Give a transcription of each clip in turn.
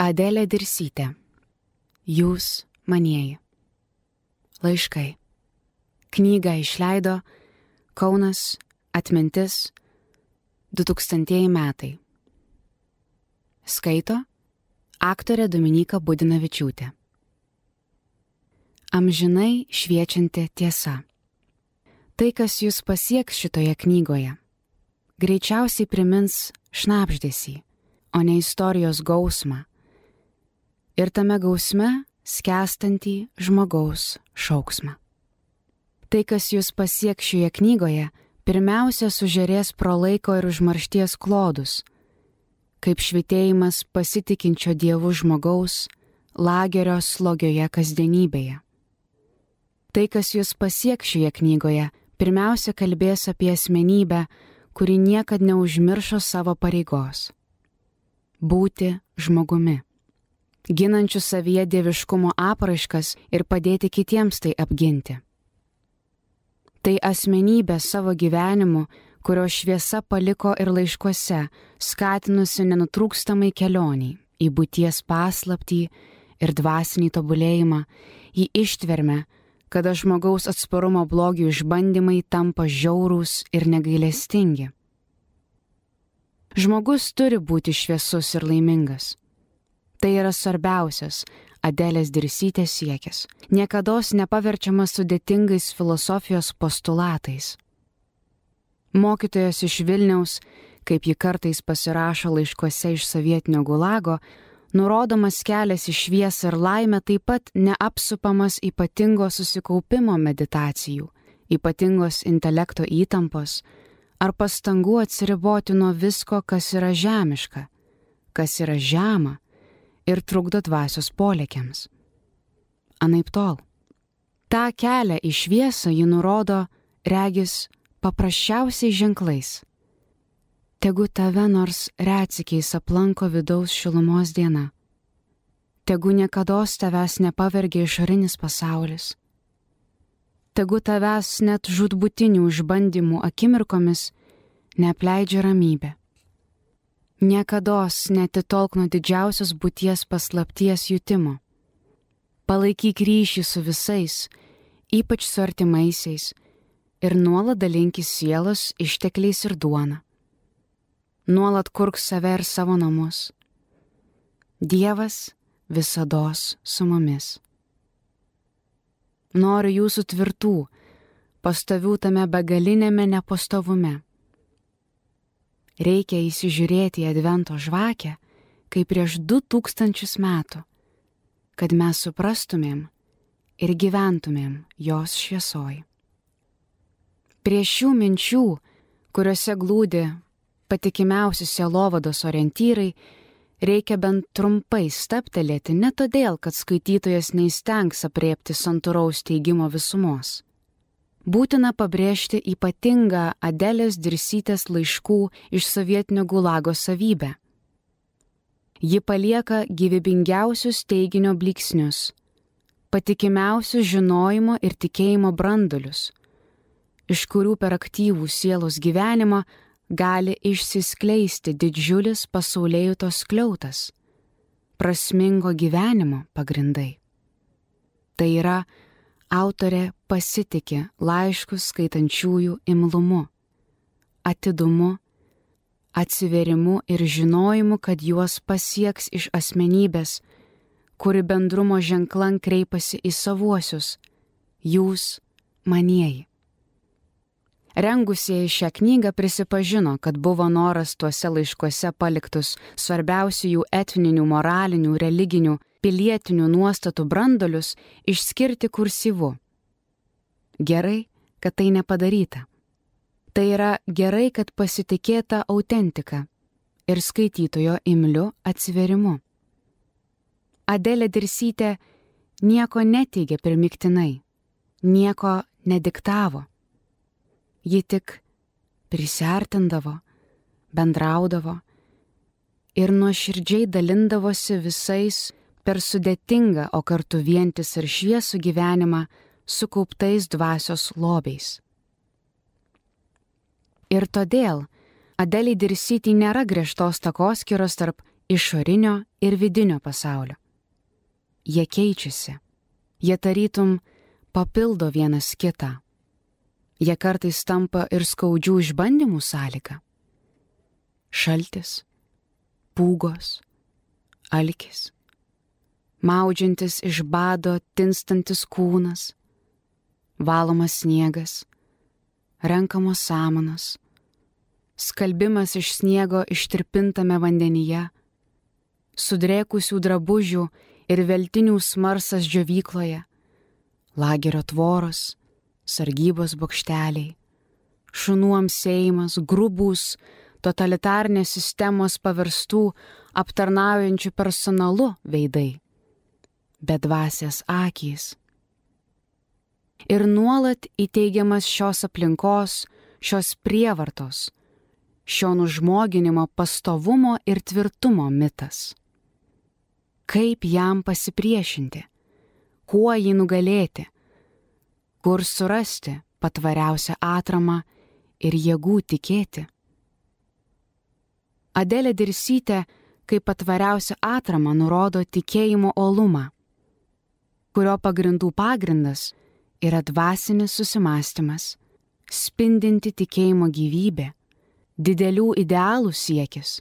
Adelė Dirsytė. Jūs manieji. Laiškai. Knygą išleido Kaunas Atmintis 2000 metai. Skaito aktorė Dominika Budinavičiūtė. Amžinai šviečianti tiesa. Tai, kas jūs pasieks šitoje knygoje, greičiausiai primins šnapždėsį, o ne istorijos gausmą. Ir tame gausme skęstantį žmogaus šauksmą. Tai, kas jūs pasieks šioje knygoje, pirmiausia sužerės pro laiko ir užmaršties klodus, kaip švitėjimas pasitikinčio dievų žmogaus lagerio slogioje kasdienybėje. Tai, kas jūs pasieks šioje knygoje, pirmiausia kalbės apie asmenybę, kuri niekad neužmiršo savo pareigos - būti žmogumi ginančių savyje dieviškumo apraiškas ir padėti kitiems tai apginti. Tai asmenybė savo gyvenimu, kurio šviesa paliko ir laiškuose, skatinusi nenutrūkstamai kelioniai į būties paslaptį ir dvasinį tobulėjimą, į ištvermę, kada žmogaus atsparumo blogių išbandymai tampa žiaurūs ir negailestingi. Žmogus turi būti šviesus ir laimingas. Tai yra svarbiausias Adelės dirsytės siekis, niekada nepaverčiamas sudėtingais filosofijos postulatais. Mokytojas iš Vilniaus, kaip ji kartais pasirašo laiškuose iš sovietinio gulago, nurodomas kelias į šviesą ir laimę taip pat neapsupamas ypatingo susikaupimo meditacijų, ypatingos intelekto įtampos ar pastangų atsiriboti nuo visko, kas yra žemiška, kas yra žema ir trukdo dvasios polėkiams. Anaip tol. Ta kelią į šviesą ji nurodo, regis, paprasčiausiais ženklais. Tegu tave nors retsikiais aplanko vidaus šilumos diena. Tegu niekada tavęs nepavergia išorinis pasaulis. Tegu tavęs net žudbutinių išbandymų akimirkomis neapleidžia ramybė. Niekada netitolk nuo didžiausios būties paslapties jutimo. Palaikyk ryšį su visais, ypač su artimaisiais, ir nuolat dalinkis sielos ištekliais ir duona. Nuolat kurk save ir savo namus. Dievas visada su mumis. Noriu jūsų tvirtų, pastovių tame begalinėme nepastovume reikia įsižiūrėti į Advento žvakę kaip prieš du tūkstančius metų, kad mes suprastumėm ir gyventumėm jos šviesoj. Prie šių minčių, kuriuose glūdi patikimiausi selovados orientyrai, reikia bent trumpai staptelėti ne todėl, kad skaitytojas neįstengs apriepti santūraus teigimo visumos būtina pabrėžti ypatingą Adelės dirsytės laiškų iš sovietinio gulago savybę. Ji palieka gyvybingiausius teiginio bliksnius, patikimiausius žinojimo ir tikėjimo brandulius, iš kurių per aktyvų sielos gyvenimą gali išsiskleisti didžiulis pasaulėjutos kliautas, prasmingo gyvenimo pagrindai. Tai yra autorė pasitikė laiškus skaitančiųjų imlumu, atidumu, atsiverimu ir žinojimu, kad juos pasieks iš asmenybės, kuri bendrumo ženklan kreipiasi į savuosius - jūs manieji. Rengusieji šią knygą prisipažino, kad buvo noras tuose laiškuose paliktus svarbiausių jų etninių, moralinių, religinių pilietinių nuostatų brandolius išskirti kursyvu. Gerai, kad tai nepadaryta. Tai yra gerai, kad pasitikėta autentika ir skaitytojo imliu atsiverimu. Adelė Dirsytė nieko neteigė primiktinai, nieko nediktavo. Ji tik prisartindavo, bendraudavo ir nuoširdžiai dalindavosi visais per sudėtingą, o kartu vientis ir šviesų gyvenimą sukauptais dvasios lobiais. Ir todėl Adeliai Dirsytį nėra griežtos takoskiros tarp išorinio ir vidinio pasaulio. Jie keičiasi, jie tarytum papildo vienas kitą. Jie kartais tampa ir skaudžių išbandymų sąlyga. Šaltis, pūgos, alkis, maudžiantis iš bado tinstantis kūnas, valomas sniegas, renkamos samanos, skalbimas iš sniego ištirpintame vandenyje, sudrėkusių drabužių ir veltinių smarsas džiovykloje, lagerio tvoros, sargybos bokšteliai, šunų amsėjimas, grubus, totalitarnės sistemos paverstų aptarnaujančių personalu veidai, bedvasės akys. Ir nuolat įteigiamas šios aplinkos, šios prievartos, šio nužmoginimo pastovumo ir tvirtumo mitas. Kaip jam pasipriešinti, kuo jį nugalėti, kur surasti patvariausią atramą ir jėgų tikėti. Adelė Dirsytė kaip patvariausią atramą nurodo tikėjimo olumą, kurio pagrindų pagrindas yra dvasinis susimastymas, spindinti tikėjimo gyvybė didelių idealų siekis,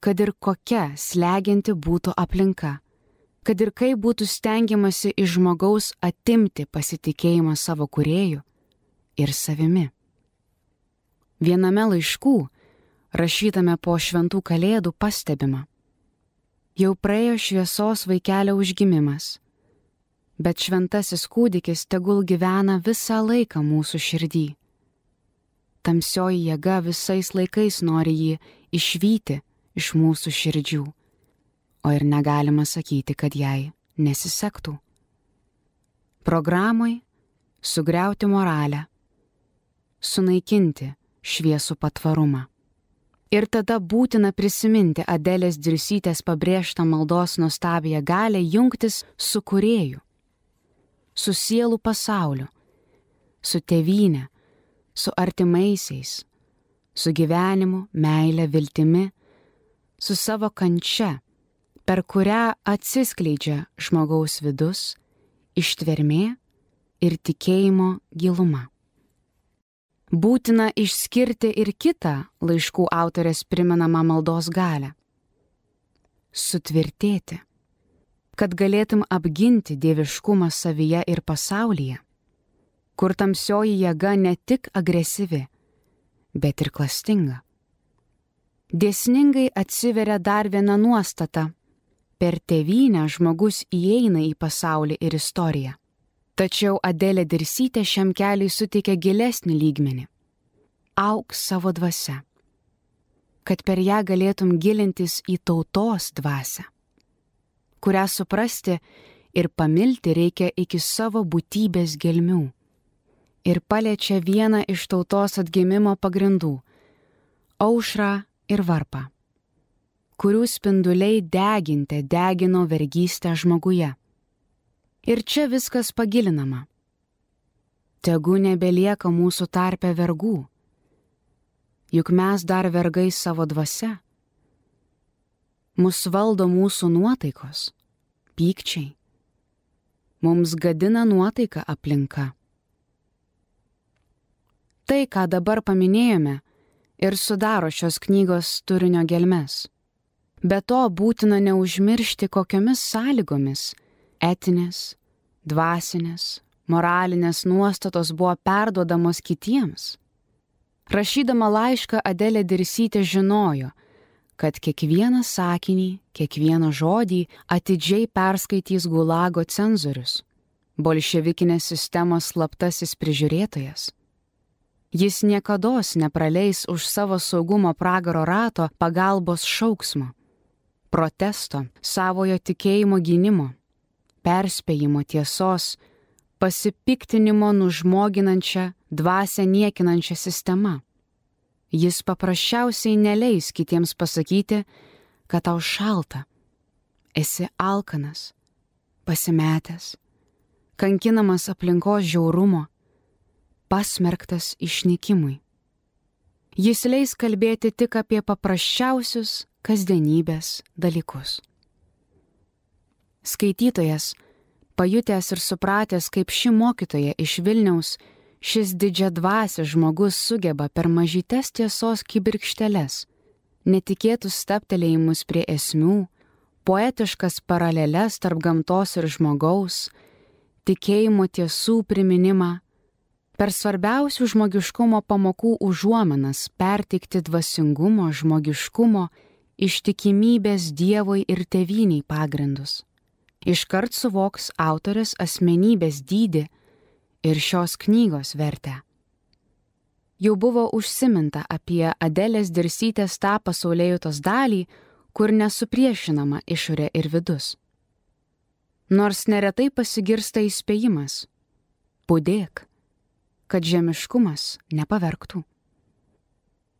kad ir kokia slegianti būtų aplinka, kad ir kaip būtų stengiamasi iš žmogaus atimti pasitikėjimą savo kuriejų ir savimi. Viename laiškų, rašytame po šventų kalėdų, pastebima, jau praėjo šviesos vaikelio užgimimas, bet šventasis kūdikis tegul gyvena visą laiką mūsų širdį tamsioji jėga visais laikais nori jį išvyti iš mūsų širdžių, o ir negalima sakyti, kad jai nesisektų. Programai sugriauti moralę, sunaikinti šviesų patvarumą. Ir tada būtina prisiminti Adelės Dirsytės pabrėžtą maldos nuostabiją galę jungtis su kurėju, su sielų pasauliu, su tėvynė, su artimaisiais, su gyvenimu, meile, viltimi, su savo kančia, per kurią atsiskleidžia žmogaus vidus, ištvermė ir tikėjimo giluma. Būtina išskirti ir kitą laiškų autorės primenamą maldos galę - sutvirtėti, kad galėtum apginti dieviškumą savyje ir pasaulyje kur tamsioji jėga ne tik agresyvi, bet ir klastinga. Dėsningai atsiveria dar viena nuostata - per tėvynę žmogus įeina į pasaulį ir istoriją. Tačiau Adelė Dirsytė šiam keliui suteikia gilesnį lygmenį - auk savo dvasia, kad per ją galėtum gilintis į tautos dvasę, kurią suprasti ir pamilti reikia iki savo būtybės gelmių. Ir paliečia vieną iš tautos atgimimo pagrindų - aušrą ir varpą, kurių spinduliai deginte degino vergystę žmoguje. Ir čia viskas pagilinama. Tegu nebelieka mūsų tarpe vergų, juk mes dar vergai savo dvasia. Mus valdo mūsų nuotaikos, pykčiai. Mums gadina nuotaika aplinka. Tai, ką dabar paminėjome, ir sudaro šios knygos turinio gelmes. Be to būtina neužmiršti, kokiomis sąlygomis etinės, dvasinės, moralinės nuostatos buvo perduodamos kitiems. Rašydama laišką Adelė Dirsytė žinojo, kad kiekvieną sakinį, kiekvieną žodį atidžiai perskaitys gulago cenzorius, bolševikinės sistemos slaptasis prižiūrėtojas. Jis niekada nepraleis už savo saugumo pragaro rato pagalbos šauksmo, protesto, savojo tikėjimo gynimo, perspėjimo tiesos, pasipiktinimo nužmoginančią, dvasę niekinančią sistemą. Jis paprasčiausiai neleis kitiems pasakyti, kad tau šalta, esi alkanas, pasimetęs, kankinamas aplinkos žiaurumo pasmerktas išnykimui. Jis leis kalbėti tik apie paprasčiausius kasdienybės dalykus. Skaitytojas, pajutęs ir supratęs, kaip ši mokytoja iš Vilniaus, šis didžia dvasis žmogus sugeba per mažytes tiesos kibirkšteles, netikėtus staptelėjimus prie esmių, poetiškas paraleles tarp gamtos ir žmogaus, tikėjimo tiesų priminimą, per svarbiausių žmogiškumo pamokų užuomenas perteikti dvasingumo, žmogiškumo, ištikimybės Dievui ir teviniai pagrindus. Iškart suvoks autorės asmenybės dydį ir šios knygos vertę. Jau buvo užsiminta apie Adelės dirsytės tą pasaulėjautos dalį, kur nesupriešinama išorė ir vidus. Nors neretai pasigirsta įspėjimas - būdėk, kad žemiškumas nepaverktų.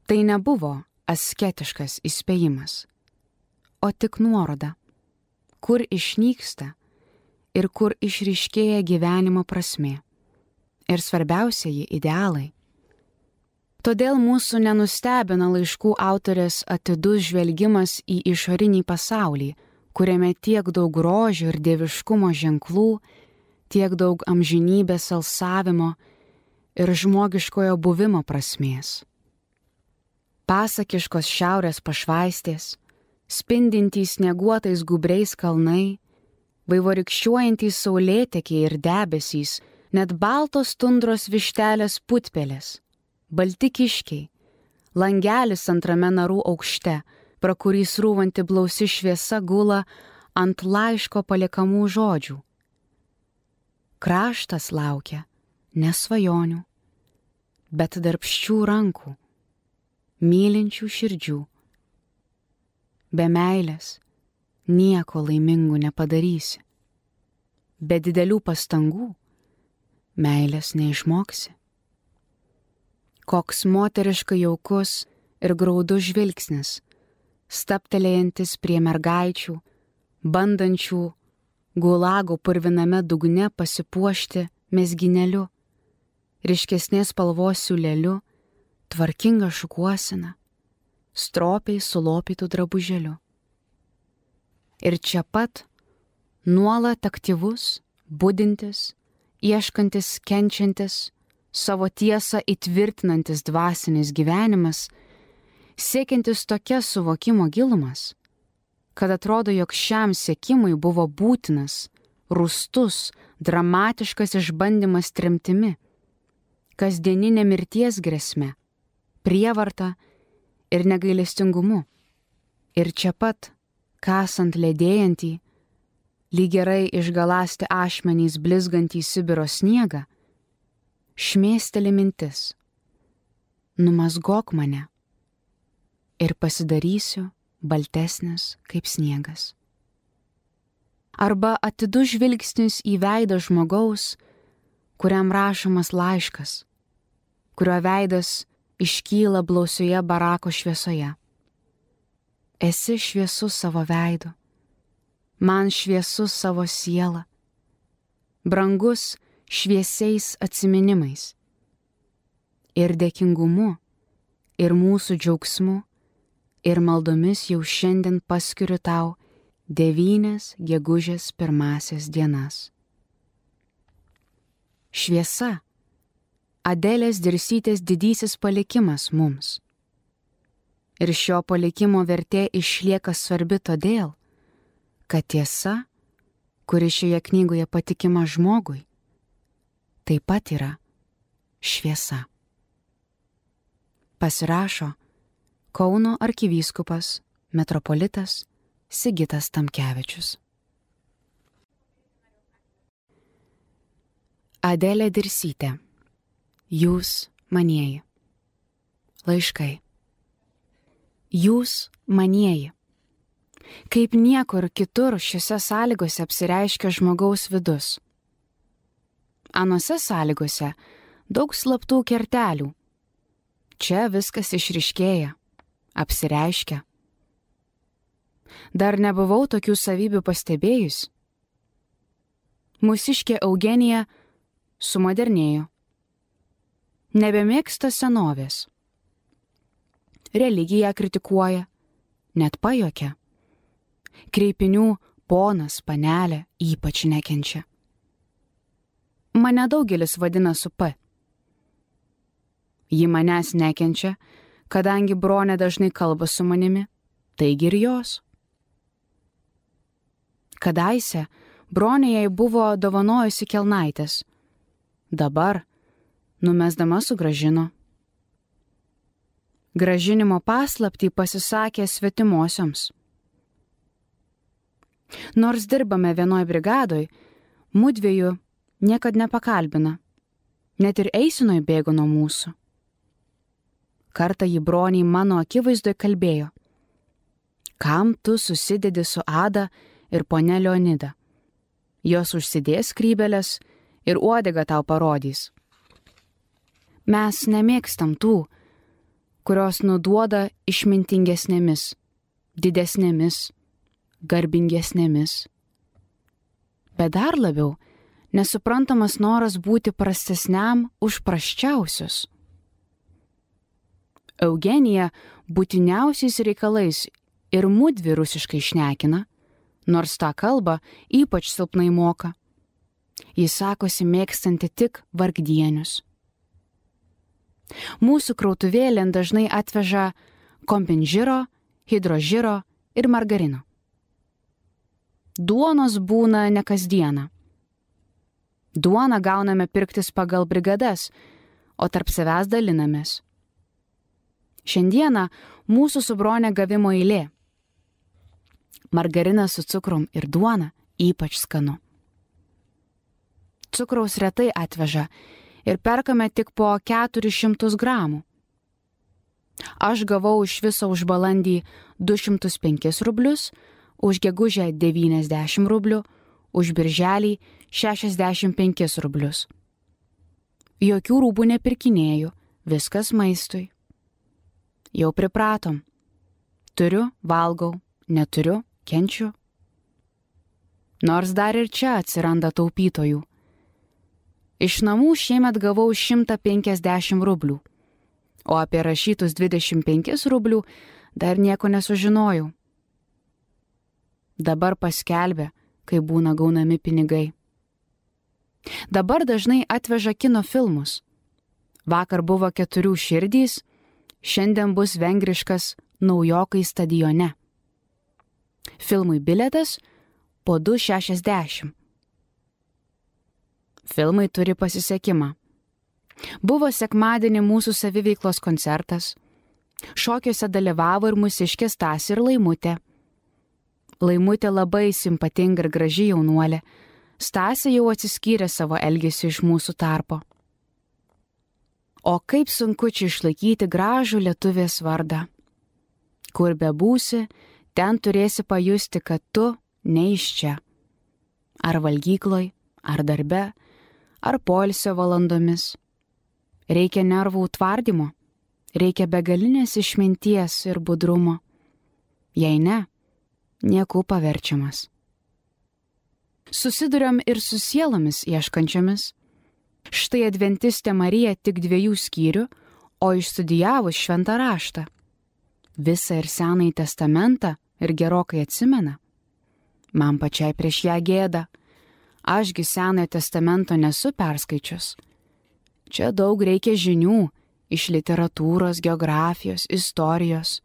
Tai nebuvo asketiškas įspėjimas, o tik nuoroda, kur išnyksta ir kur išryškėja gyvenimo prasme ir svarbiausiai idealai. Todėl mūsų nenustebina laiškų autorės atidus žvelgimas į išorinį pasaulį, kuriame tiek daug grožio ir dieviškumo ženklų, tiek daug amžinybės alsavimo ir žmogiškojo buvimo prasmės. Pasakiškos šiaurės pašvaistės, spindintys snieguotais gubriais kalnai, vaivorikščiuojantys saulėtekiai ir debesys, net baltos tundros vištelės putpelės, balti kiškiai, langelis antrame narų aukšte, pra kurį srūvanti blausi šviesa gula ant laiško paliekamų žodžių. Kraštas laukia ne svajonių, bet darbščių rankų, mylinčių širdžių. Be meilės nieko laimingų nepadarysi. Be didelių pastangų meilės neišmoksi. Koks moteriškai jaukus ir graudus žvilgsnis, staptelėjantis prie mergaičių, bandančių gulagų purviname dugne pasipuošti mesgineliu, ryškesnės spalvos siūleliu, tvarkinga šukuosina, stropiai sulopytų drabužėliu. Ir čia pat nuolat aktyvus, būdintis, ieškantis, kenčiantis, savo tiesą įtvirtinantis dvasinis gyvenimas, siekiantis tokias suvokimo gilumas, kad atrodo, jog šiam siekimui buvo būtinas, rūstus, dramatiškas išbandymas tremtimi, kasdieninė mirties grėsme, prievarta ir negailestingumu. Ir čia pat, kasant ledėjantį, lyg gerai išgalasti ašmenys blizgantį Sibiro sniegą, šmėsteli mintis - numasgok mane ir pasidarysiu baltesnis kaip sniegas. Arba atidus žvilgsnis į veidą žmogaus, kuriam rašomas laiškas, kurio veidas iškyla blausioje barako šviesoje. Esi šviesus savo veidu man šviesus savo sielą, brangus šviesiais atminimais ir dėkingumu, ir mūsų džiaugsmu, ir maldomis jau šiandien paskiriu tau devynės gegužės pirmasias dienas. Šviesa - Adelės dirsytės didysis palikimas mums. Ir šio palikimo vertė išlieka svarbi todėl, kad tiesa, kuri šioje knygoje patikima žmogui, taip pat yra šviesa. Pasirašo Kauno arkivyskupas metropolitas Sigitas Tamkevičius. Adelė Dirsytė. Jūs manieji. Laiškai. Jūs manieji. Kaip niekur kitur šiuose sąlygose apsireiškia žmogaus vidus. Anuose sąlygose daug slaptų kertelių. Čia viskas išriškėja, apsireiškia. Dar nebuvau tokių savybių pastebėjus. Mūsiškė Eugenija sumodernėjo. Nebemėgsta senovės. Religiją kritikuoja, net pajokia. Kreipinių ponas, panelė ypač nekenčia. Mane daugelis vadina su P. Ji manęs nekenčia, kadangi bronė dažnai kalba su manimi, taigi ir jos. Kadaise bronė jai buvo dovanojusi kelnaitės, dabar, numesdama sugražino. Gražinimo paslaptį pasisakė svetimosioms. Nors dirbame vienoj brigadoj, mudviejų niekad nepakalbina, net ir eisinoj bėgo nuo mūsų. Kartą jį broniai mano akivaizdoje kalbėjo, kam tu susidedi su Ada ir ponė Leonida. Jos užsidės krybelės ir uodega tau parodys. Mes nemėgstam tų, kurios nuduoda išmintingesnėmis, didesnėmis, garbingesnėmis. Bet dar labiau nesuprantamas noras būti prastesniam už praščiausius. Eugenija būtiniausiais reikalais ir mudvi rusiškai šnekina, nors tą kalbą ypač silpnai moka. Jis sakosi mėgstanti tik vargdienius. Mūsų krautuvėlėn dažnai atveža kompinžiro, hidrožiro ir margarino. Duonos būna ne kasdieną. Duoną gauname pirktis pagal brigadas, o tarp savęs dalinamės. Šiandieną mūsų subronė gavimo eilė margarinas su cukrum ir duona ypač skanu. Cukraus retai atveža ir perkame tik po 400 gramų. Aš gavau iš viso už balandį 205 rublius, už gegužę 90 rublių, už birželį 65 rublius. Jokių rūbų nepirkinėjau, viskas maistui. Jau pripratom. Turiu, valgau, neturiu, kenčiu. Nors dar ir čia atsiranda taupytojų. Iš namų šiemet gavau 150 rublių, o apie rašytus 25 rublių dar nieko nesužinojau. Dabar paskelbė, kai būna gaunami pinigai. Dabar dažnai atveža kino filmus. Vakar buvo keturių širdys, šiandien bus vengriškas naujokai stadione. Filmui biletas po 2,60. Filmai turi pasisekimą. Buvo sekmadienį mūsų saviveiklos koncertas. Šokiuose dalyvavo ir mūsiškė Stasi ir Laimutė. Laimutė labai simpatinga ir graži jaunuolė. Stasi jau atsiskyrė savo elgesį iš mūsų tarpo. O kaip sunku čia išlaikyti gražų lietuvės vardą. Kur bebūsi, ten turėsi pajusti, kad tu ne iš čia. Ar valgykloj, ar darbe, ar polsio valandomis. Reikia nervų tvardymo, reikia begalinės išminties ir budrumo. Jei ne, nieku paverčiamas. Susiduriam ir su sielomis ieškančiomis. Štai adventistė Marija tik dviejų skyrių, o išstudijavus šventą raštą. Visą ir Senąjį testamentą ir gerokai atsimena. Man pačiai prieš ją gėda. Ašgi Senojo testamento nesu perskaičius. Čia daug reikia žinių iš literatūros, geografijos, istorijos.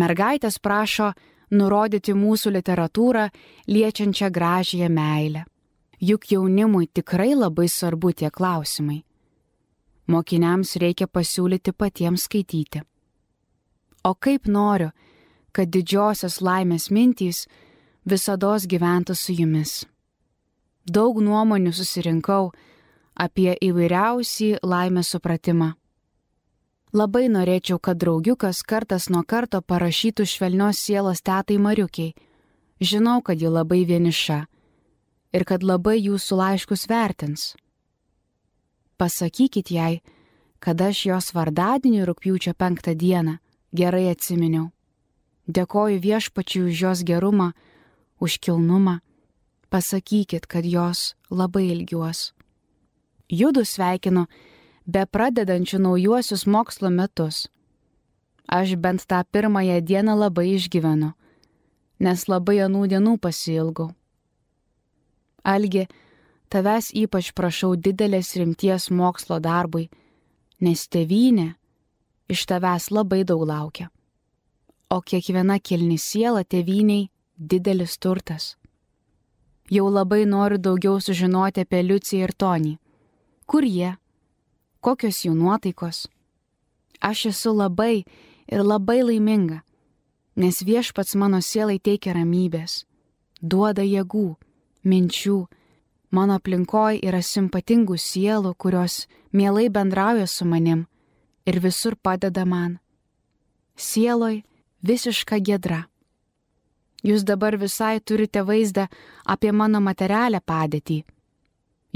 Mergaitės prašo nurodyti mūsų literatūrą liečiančią gražiąją meilę. Juk jaunimui tikrai labai svarbu tie klausimai. Mokiniams reikia pasiūlyti patiems skaityti. O kaip noriu, kad didžiosios laimės mintys visada gyventų su jumis. Daug nuomonių susirinkau apie įvairiausį laimės supratimą. Labai norėčiau, kad draugiukas kartas nuo karto parašytų švelnios sielos tetai Mariukiai. Žinau, kad ji labai vieniša ir kad labai jūsų laiškus vertins. Pasakykit jai, kad aš jos vardadienį rūpjūčio penktą dieną gerai atsiminiau. Dėkoju viešpačiui už jos gerumą, už kilnumą. Pasakykit, kad jos labai ilgiuos. Judu sveikinu, be pradedančių naujuosius mokslo metus. Aš bent tą pirmąją dieną labai išgyvenu, nes labai anų dienų pasilgau. Algi, tavęs ypač prašau didelės rimties mokslo darbui, nes tėvynė iš tavęs labai daug laukia. O kiekviena kilni siela tėvyniai didelis turtas. Jau labai noriu daugiau sužinoti apie Liuciją ir Tonį. Kur jie? Kokios jų nuotaikos? Aš esu labai ir labai laiminga, nes viešpats mano sielai teikia ramybės, duoda jėgų, minčių, mano aplinkoje yra simpatingų sielų, kurios mielai bendrauja su manim ir visur padeda man. Sieloj visiška gedra. Jūs dabar visai turite vaizdą apie mano materialę padėtį.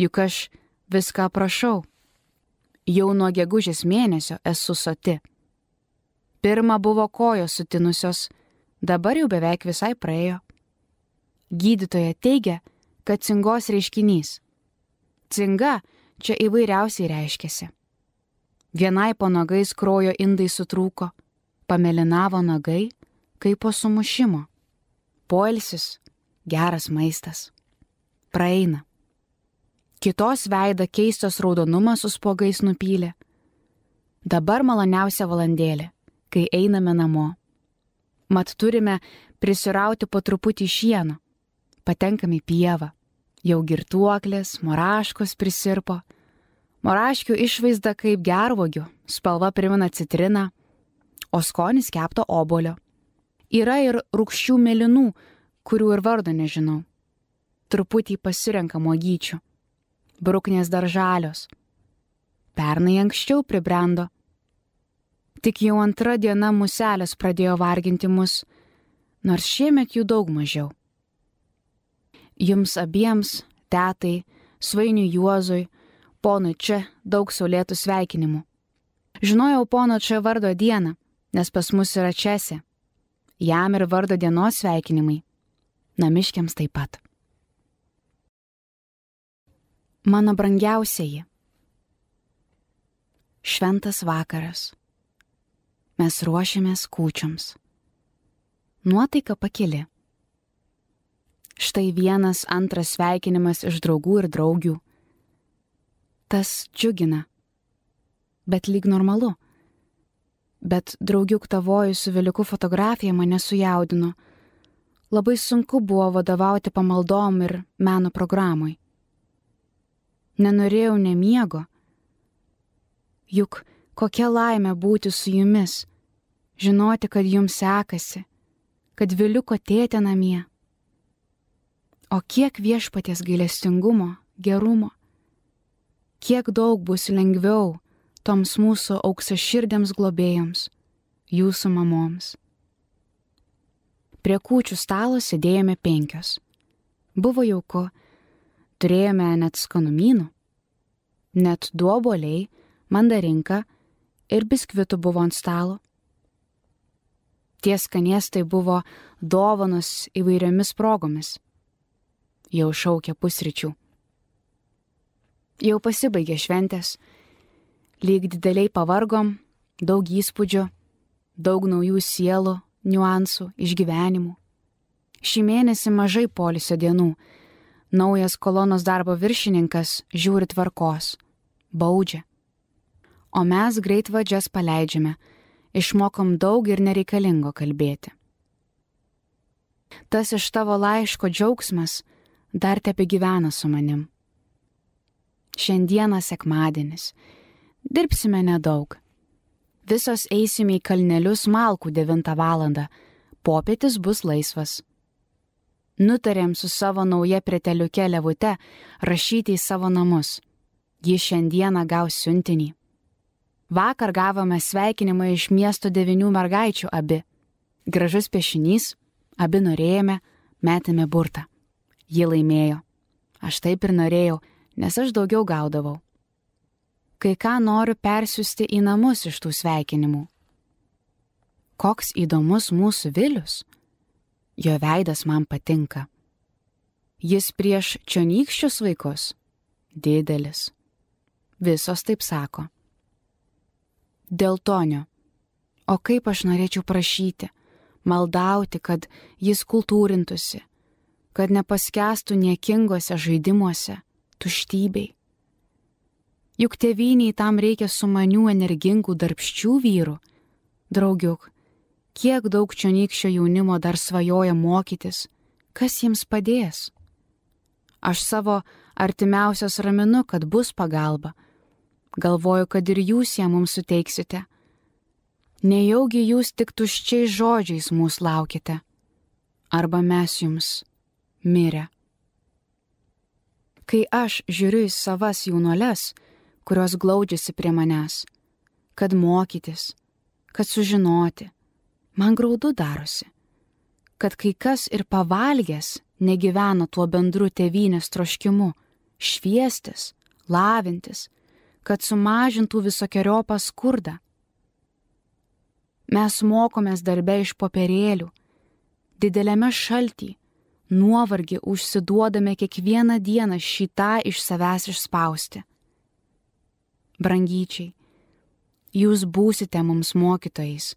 Juk aš viską prašau. Jau nuo gegužės mėnesio esu soti. Pirma buvo kojos sutinusios, dabar jau beveik visai praėjo. Gydytoja teigia, kad cingos reiškinys. Cinga čia įvairiausiai reiškiasi. Vienai po nagais krojo indai sutrūko, pamelinavo nagai, kaip po sumušimo poilsis, geras maistas. Praeina. Kitos veidą keistas raudonumas su spogais nupylė. Dabar maloniausia valandėlė, kai einame namo. Mat turime prisirauti po truputį šieno. Patenkame į pievą. Jau girtuoklės, moraškos prisirpo. Moraškių išvaizda kaip gervogių, spalva primena citriną, o skonis kepto obolio. Yra ir rūkščių mėlynų, kurių ir vardo nežinau. Truputį pasirenkamo gyčių. Bruknės daržalios. Pernai anksčiau pribrendo. Tik jau antra diena muselės pradėjo varginti mus, nors šiemet jų daug mažiau. Jums abiems, tetai, svainiui Juozui, ponui čia daug saulėtų sveikinimų. Žinojau pono čia vardo dieną, nes pas mus yra Česė jam ir vardo dienos sveikinimai, namiškiams taip pat. Mano brangiausieji. Šventas vakaras. Mes ruošiamės kūčioms. Nuotaika pakili. Štai vienas antras sveikinimas iš draugų ir draugių. Tas džiugina. Bet lyg normalu bet draugiuk tavoji su Veliku fotografija mane sujaudino. Labai sunku buvo vadovauti pamaldom ir meno programui. Nenorėjau nemiego. Juk kokia laimė būti su jumis, žinoti, kad jums sekasi, kad Viliuko tėtė namie. O kiek viešpaties gailestingumo, gerumo, kiek daug bus lengviau toms mūsų auksaširdėms globėjams, jūsų mamoms. Prie kūčių stalo sėdėjome penkios. Buvo jauku, turėjome net skanumynų, net duoboliai, mandarinka ir biskvitų buvo ant stalo. Tie skanėstai buvo dovanos įvairiomis progomis. Jau šaukia pusryčių. Jau pasibaigė šventės, lyg dideliai pavargom, daug įspūdžių, daug naujų sielų, niuansų, išgyvenimų. Šį mėnesį mažai polisio dienų. Naujas kolonos darbo viršininkas žiūri tvarkos, baudžia. O mes greit vadžias paleidžiame, išmokom daug ir nereikalingo kalbėti. Tas iš tavo laiško džiaugsmas dar tepi gyvena su manim. Šiandieną sekmadienis Dirbsime nedaug. Visos eisime į kalnelius Malkų 9 val. Popietis bus laisvas. Nutarėm su savo nauja preteliuke levute rašyti į savo namus. Ji šiandieną gaus siuntinį. Vakar gavome sveikinimą iš miesto devinių mergaičių abi. Gražus piešinys, abi norėjome, metėme burtą. Ji laimėjo. Aš taip ir norėjau, nes aš daugiau gaudavau kai ką noriu persiųsti į namus iš tų sveikinimų. Koks įdomus mūsų Vilius. Jo veidas man patinka. Jis prieš čionykščius vaikus - didelis. Visos taip sako. Dėl tonio. O kaip aš norėčiau prašyti, maldauti, kad jis kultūrintųsi, kad nepaskestų niekingose žaidimuose, tuštybei. Juk tėviniai tam reikia sumanių, energingų, darbščių vyrų. Draugiuk, kiek daug čionykščio jaunimo dar svajoja mokytis, kas jiems padės? Aš savo artimiausios raminu, kad bus pagalba. Galvoju, kad ir jūs ją mums suteiksite nejaugi jūs tik tuščiais žodžiais mūsų laukite, arba mes jums mirę. Kai aš žiūriu į savas jaunuoles, kurios glaudžiasi prie manęs, kad mokytis, kad sužinoti, man graudu darosi, kad kai kas ir pavalgęs negyvena tuo bendru tėvynės troškimu - šviestis, lavintis, kad sumažintų visokiojopą skurdą, Mes mokomės darbe iš popierėlių, dideliame šaltį, nuovargį užsiduodame kiekvieną dieną šitą iš savęs išspausti. Brangyčiai, jūs būsite mums mokytojais,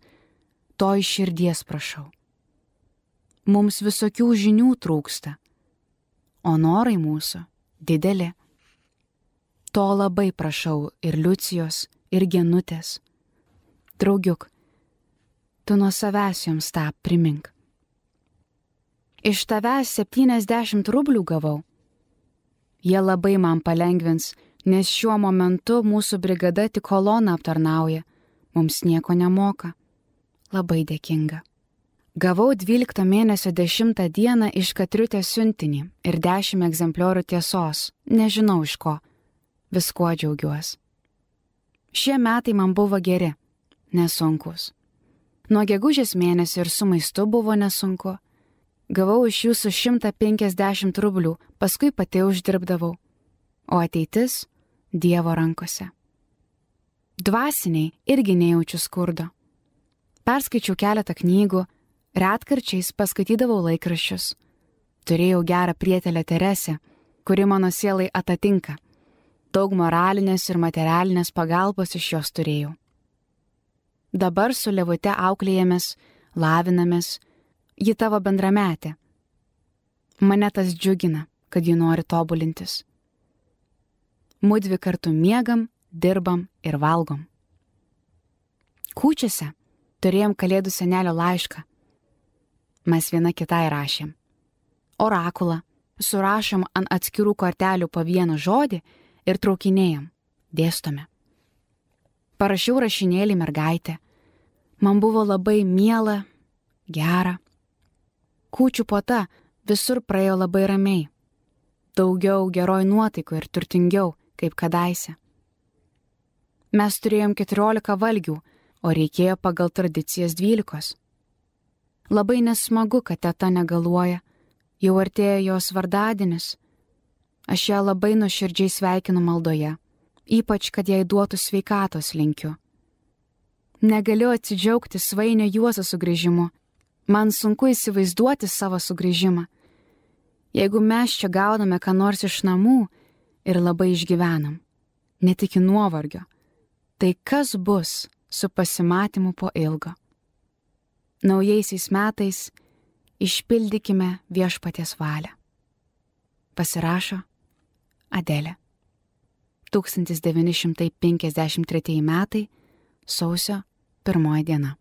to iš širdies prašau. Mums visokių žinių trūksta, o norai mūsų dideli. To labai prašau ir Liucijos, ir Genutės. Draugiuk, tu nuo savęs joms tą primink. Iš tavęs 70 rublių gavau. Jie labai man palengvins, nes šiuo momentu mūsų brigada tik koloną aptarnauja, mums nieko nemoka. Labai dėkinga. Gavau 12 mėnesio 10 dieną iš Katriutės siuntinį ir 10 egzempliorių tiesos, nežinau iš ko. Viskuo džiaugiuosi. Šie metai man buvo geri, nesunkus. Nuo gegužės mėnesio ir su maistu buvo nesunku. Gavau iš jūsų 150 rublių, paskui pati uždirbdavau. O ateitis - Dievo rankose. Dvasiniai irgi nejaučiu skurdo. Perskaičiau keletą knygų, retkarčiais paskaitydavau laikraščius. Turėjau gerą prietelę Teresę, kuri mano sielai atatinka. Daug moralinės ir materialinės pagalbos iš jos turėjau. Dabar su levute auklėjamės, lavinamės, ji tavo bendrametė. Mane tas džiugina, kad ji nori tobulintis. Mudvi kartu miegam, dirbam ir valgom. Kūčiose turėjom kalėdų senelio laišką. Mes viena kitai rašėm. Orakulą surašom ant atskirų kortelių po vieną žodį ir traukinėjom, dėstome. Parašiau rašinėlį mergaitę. Man buvo labai miela, gera. Kūčių puota visur praėjo labai ramiai. Daugiau geroj nuotaikų ir turtingiau, kaip kadaise. Mes turėjom 14 valgių, o reikėjo pagal tradicijas 12. Labai nesmagu, kad teta negaluoja, jau artėja jos vardadienis. Aš ją labai nuoširdžiai sveikinu maldoje ypač kad jai duotų sveikatos linkiu. Negaliu atsidžiaugti svainio juozo sugrįžimu, man sunku įsivaizduoti savo sugrįžimą. Jeigu mes čia gauname ką nors iš namų ir labai išgyvenam, net iki nuovargio, tai kas bus su pasimatymu po ilgo? Naujaisiais metais išpildykime viešpaties valią. Pasirašo Adelė. 1953 metai sausio pirmoji diena.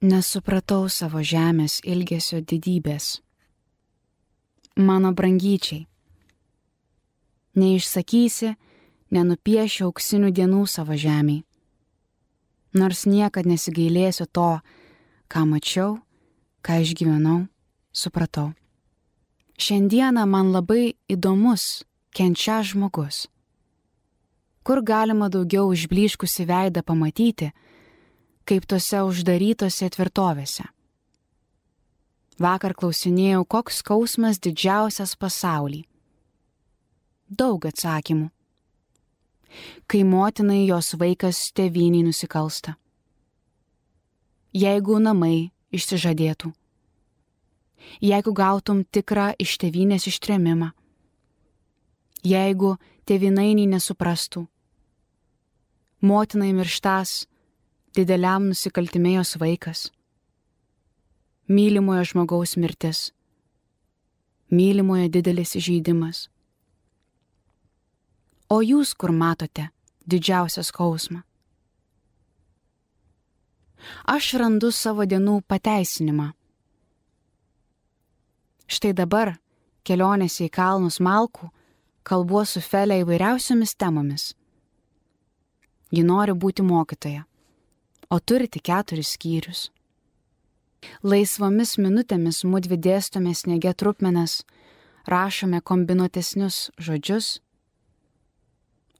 Nesupratau savo žemės ilgesio didybės. Mano brangyčiai. Neišsakysi, nenupiešiu auksinių dienų savo žemiai. Nors niekad nesigailėsiu to, ką mačiau, ką išgyvenau, supratau. Šiandieną man labai įdomus kenčia žmogus. Kur galima daugiau išbliškusi veidą pamatyti, kaip tose uždarytose tvirtovėse. Vakar klausinėjau, koks skausmas didžiausias pasaulį. Daug atsakymų. Kai motinai jos vaikas tėviniai nusikalsta. Jeigu namai išsižadėtų jeigu gautum tikrą iš tevinės ištremimą, jeigu tevinainiai nesuprastų, motinai mirštas, dideliam nusikaltimėjos vaikas, mylimojo žmogaus mirtis, mylimojo didelis įžeidimas. O jūs kur matote didžiausią skausmą? Aš randu savo dienų pateisinimą. Štai dabar, kelionėse į kalnus Malkų, kalbuo su Felė įvairiausiomis temomis. Ji nori būti mokytoja, o turi tik keturis skyrius. Laisvomis minutėmis mūdvi dėstome sniege trupmenas, rašome kombinuotesnius žodžius,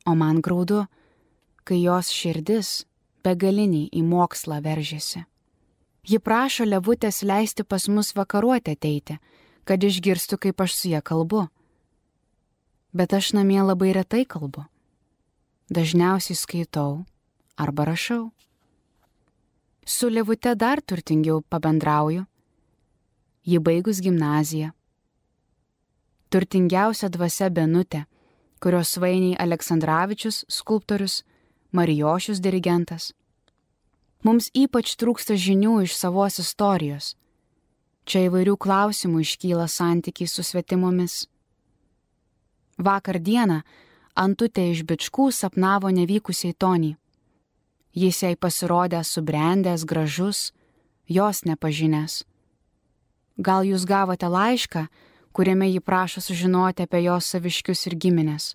o man graudu, kai jos širdis begaliniai į mokslą veržėsi. Ji prašo levutės leisti pas mus vakaruoti ateiti, kad išgirstų, kaip aš su ją kalbu. Bet aš namie labai retai kalbu. Dažniausiai skaitau arba rašau. Su levute dar turtingiau pabendrauju. Ji baigus gimnaziją. Turtingiausia dvasia Benutė, kurios svainiai Aleksandраvičius, skulptorius, Marijošius dirigentas. Mums ypač trūksta žinių iš savos istorijos. Čia įvairių klausimų iškyla santykiai su svetimomis. Vakar dieną Antutė iš bičkų sapnavo nevykusiai Tonį. Jis jai pasirodė subrendęs, gražus, jos nepažinęs. Gal jūs gavote laišką, kuriame ji prašo sužinoti apie jos saviškius ir giminės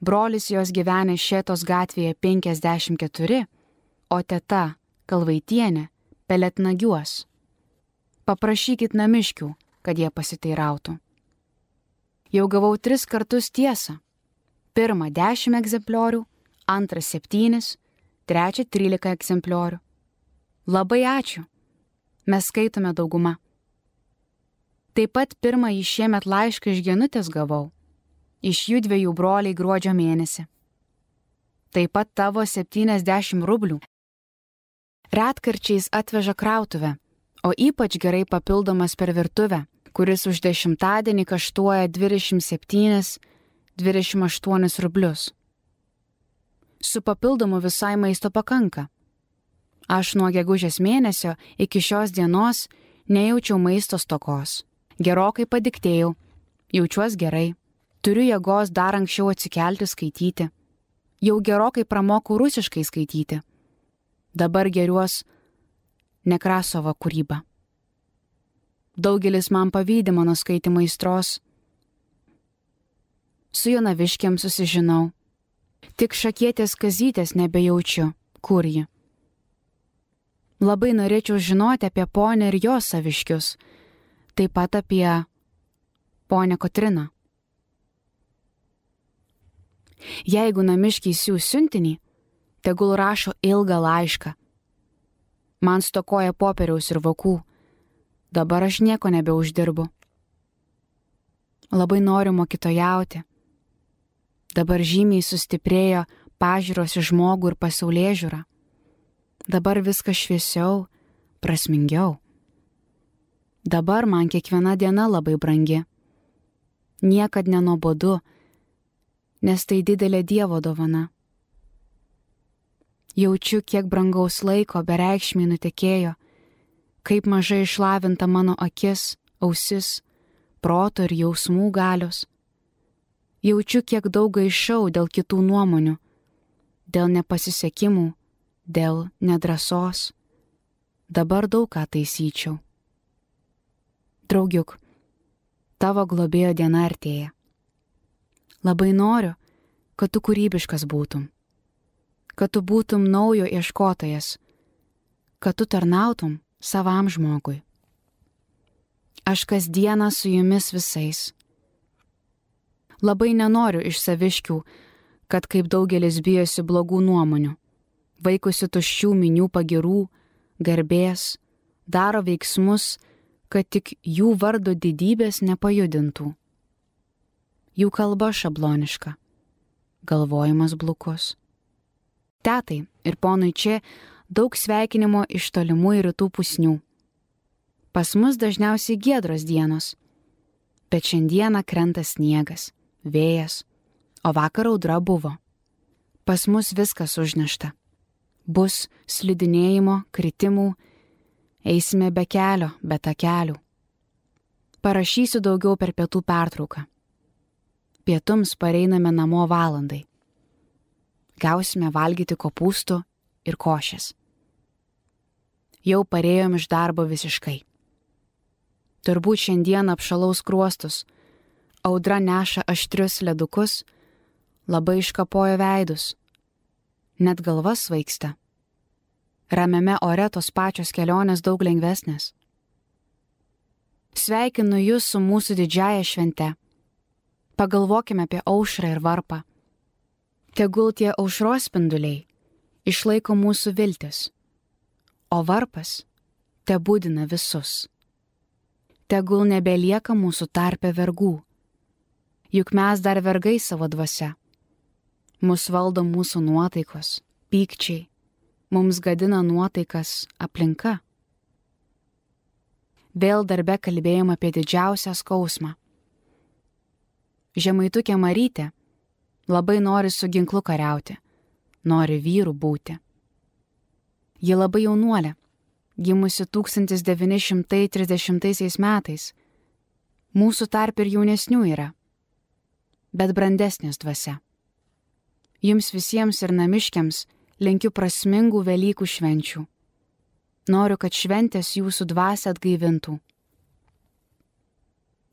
brolis jos gyvenė Šėtos gatvėje 54, o teta Kalvaitienė peletnagiuos. Paprašykit namiškių, kad jie pasiteirautų. Jau gavau tris kartus tiesą. Pirmą 10 egzempliorių, antrą 7, trečią 13 egzempliorių. Labai ačiū. Mes skaitome daugumą. Taip pat pirmąjį šiemet laišką iš genutės gavau iš jų dviejų broliai gruodžio mėnesį. Taip pat tavo 70 rublių. Retkarčiais atveža krautuvę, o ypač gerai papildomas per virtuvę, kuris už dešimtadienį kaštuoja 27-28 rublius. Su papildomu visai maisto pakanka. Aš nuo gegužės mėnesio iki šios dienos nejaučiau maisto stokos. Gerokai padiktėjau, jaučiuos gerai. Turiu jėgos dar anksčiau atsikelti skaityti. Jau gerokai pramokau rusiškai skaityti. Dabar geriuos Nekrasovo kūrybą. Daugelis man pavydė mano skaitimo įstros. Su Jonaviškiam susižinau. Tik šakietės kazytės nebejaučiu, kur ji. Labai norėčiau žinoti apie ponę ir jos saviškius, taip pat apie ponę Kotriną. Jeigu namiškiai siūs siuntinį, tegul rašo ilgą laišką. Man stokoja popieriaus ir vokų. Dabar aš nieko nebeuždirbu. Labai noriu mokytojauti. Dabar žymiai sustiprėjo pažiūros į žmogų ir pasaulyje žiūrą. Dabar viskas šviesiau, prasmingiau. Dabar man kiekviena diena labai brangi. Niekad nenobodu, nes tai didelė Dievo dovana. Jaučiu, kiek brangaus laiko bereikšmiai nutekėjo, kaip mažai išlavinta mano akis, ausis, proto ir jausmų galios. Jaučiu, kiek daug gaišau dėl kitų nuomonių, dėl nepasisekimų, dėl nedrasos. Dabar daug ką taisyčiau. Draugiuk, tavo globėjo diena artėja. Labai noriu, kad tu kūrybiškas būtum, kad tu būtum naujo ieškotojas, kad tu tarnautum savam žmogui. Aš kasdieną su jumis visais. Labai nenoriu iš saviškių, kad kaip daugelis bijosi blogų nuomonių, vaikusi tuščių minių pagirų, garbės, daro veiksmus, kad tik jų vardo didybės nepajudintų jų kalba šabloniška, galvojimas blukus. Tetai ir ponui čia daug sveikinimo iš tolimų ir rytų pusnių. Pas mus dažniausiai giedros dienos, bet šiandieną krenta sniegas, vėjas, o vakar audra buvo. Pas mus viskas užnešta. Bus slidinėjimo, kritimų, eisime be kelio, be takelių. Parašysiu daugiau per pietų pertrauką. Pietums pareiname namo valandai. Gausime valgyti kopūstų ir košės. Jau parėjom iš darbo visiškai. Turbūt šiandien apšalaus kruostus, audra neša aštrius ledukus, labai iškapojo veidus, net galvas svaigsta. Ramiame ore tos pačios kelionės daug lengvesnės. Sveikinu Jūs su mūsų didžiaja švente. Pagalvokime apie aušrą ir varpą. Tegul tie aušros spinduliai išlaiko mūsų viltis, o varpas te būdina visus. Tegul nebelieka mūsų tarpe vergų, juk mes dar vergai savo dvasia. Mus valdo mūsų nuotaikos, pykčiai, mums gadina nuotaikas aplinka. Vėl darbe kalbėjom apie didžiausią skausmą. Žemaitukė Marytė labai nori su ginklu kariauti, nori vyrų būti. Ji labai jaunuolė, gimusi 1930 metais. Mūsų tarp ir jaunesnių yra, bet brandesnės dvasia. Jums visiems ir namiškiams linkiu prasmingų Velykų švenčių. Noriu, kad šventės jūsų dvasę atgaivintų.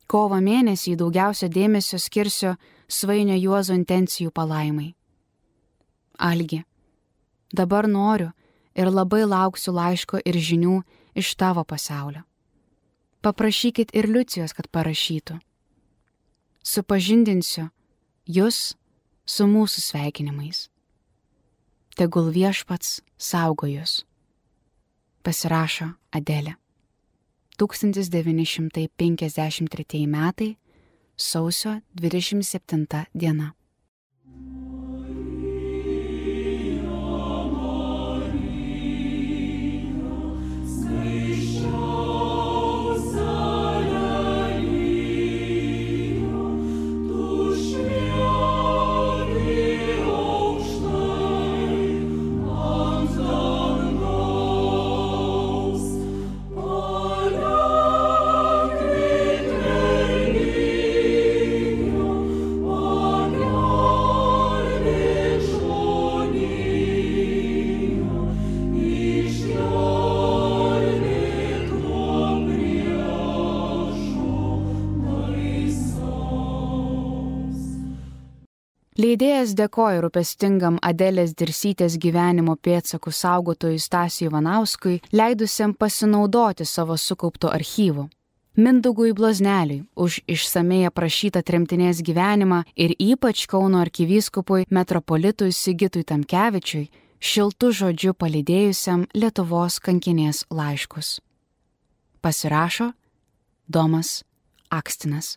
Kovo mėnesį daugiausia dėmesio skirsiu svainio Juozo intencijų palaimai. Algi, dabar noriu ir labai lauksiu laiško ir žinių iš tavo pasaulio. Paprašykit ir Liucijos, kad parašytų. Supažindinsiu jūs su mūsų sveikinimais. Tegul viešpats saugo jūs. Pasirašo Adelė. 1953 metai sausio 27 diena. Leidėjas dėkoja rūpestingam Adelės Dirsytės gyvenimo pėdsakų saugotojui Stasijui Vanauskui, leidusiam pasinaudoti savo sukauptų archyvų. Mindugui Blozneliui už išsamei aprašytą tremtinės gyvenimą ir ypač Kauno arkivyskupui metropolitui Sigitui Tamkevičiui šiltų žodžių palydėjusiam Lietuvos kankinės laiškus. Pasirašo Domas Akstinas.